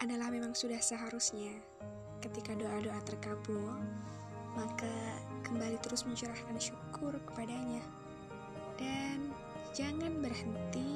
adalah memang sudah seharusnya ketika doa-doa terkabul, maka kembali terus mencurahkan syukur kepadanya. Dan jangan berhenti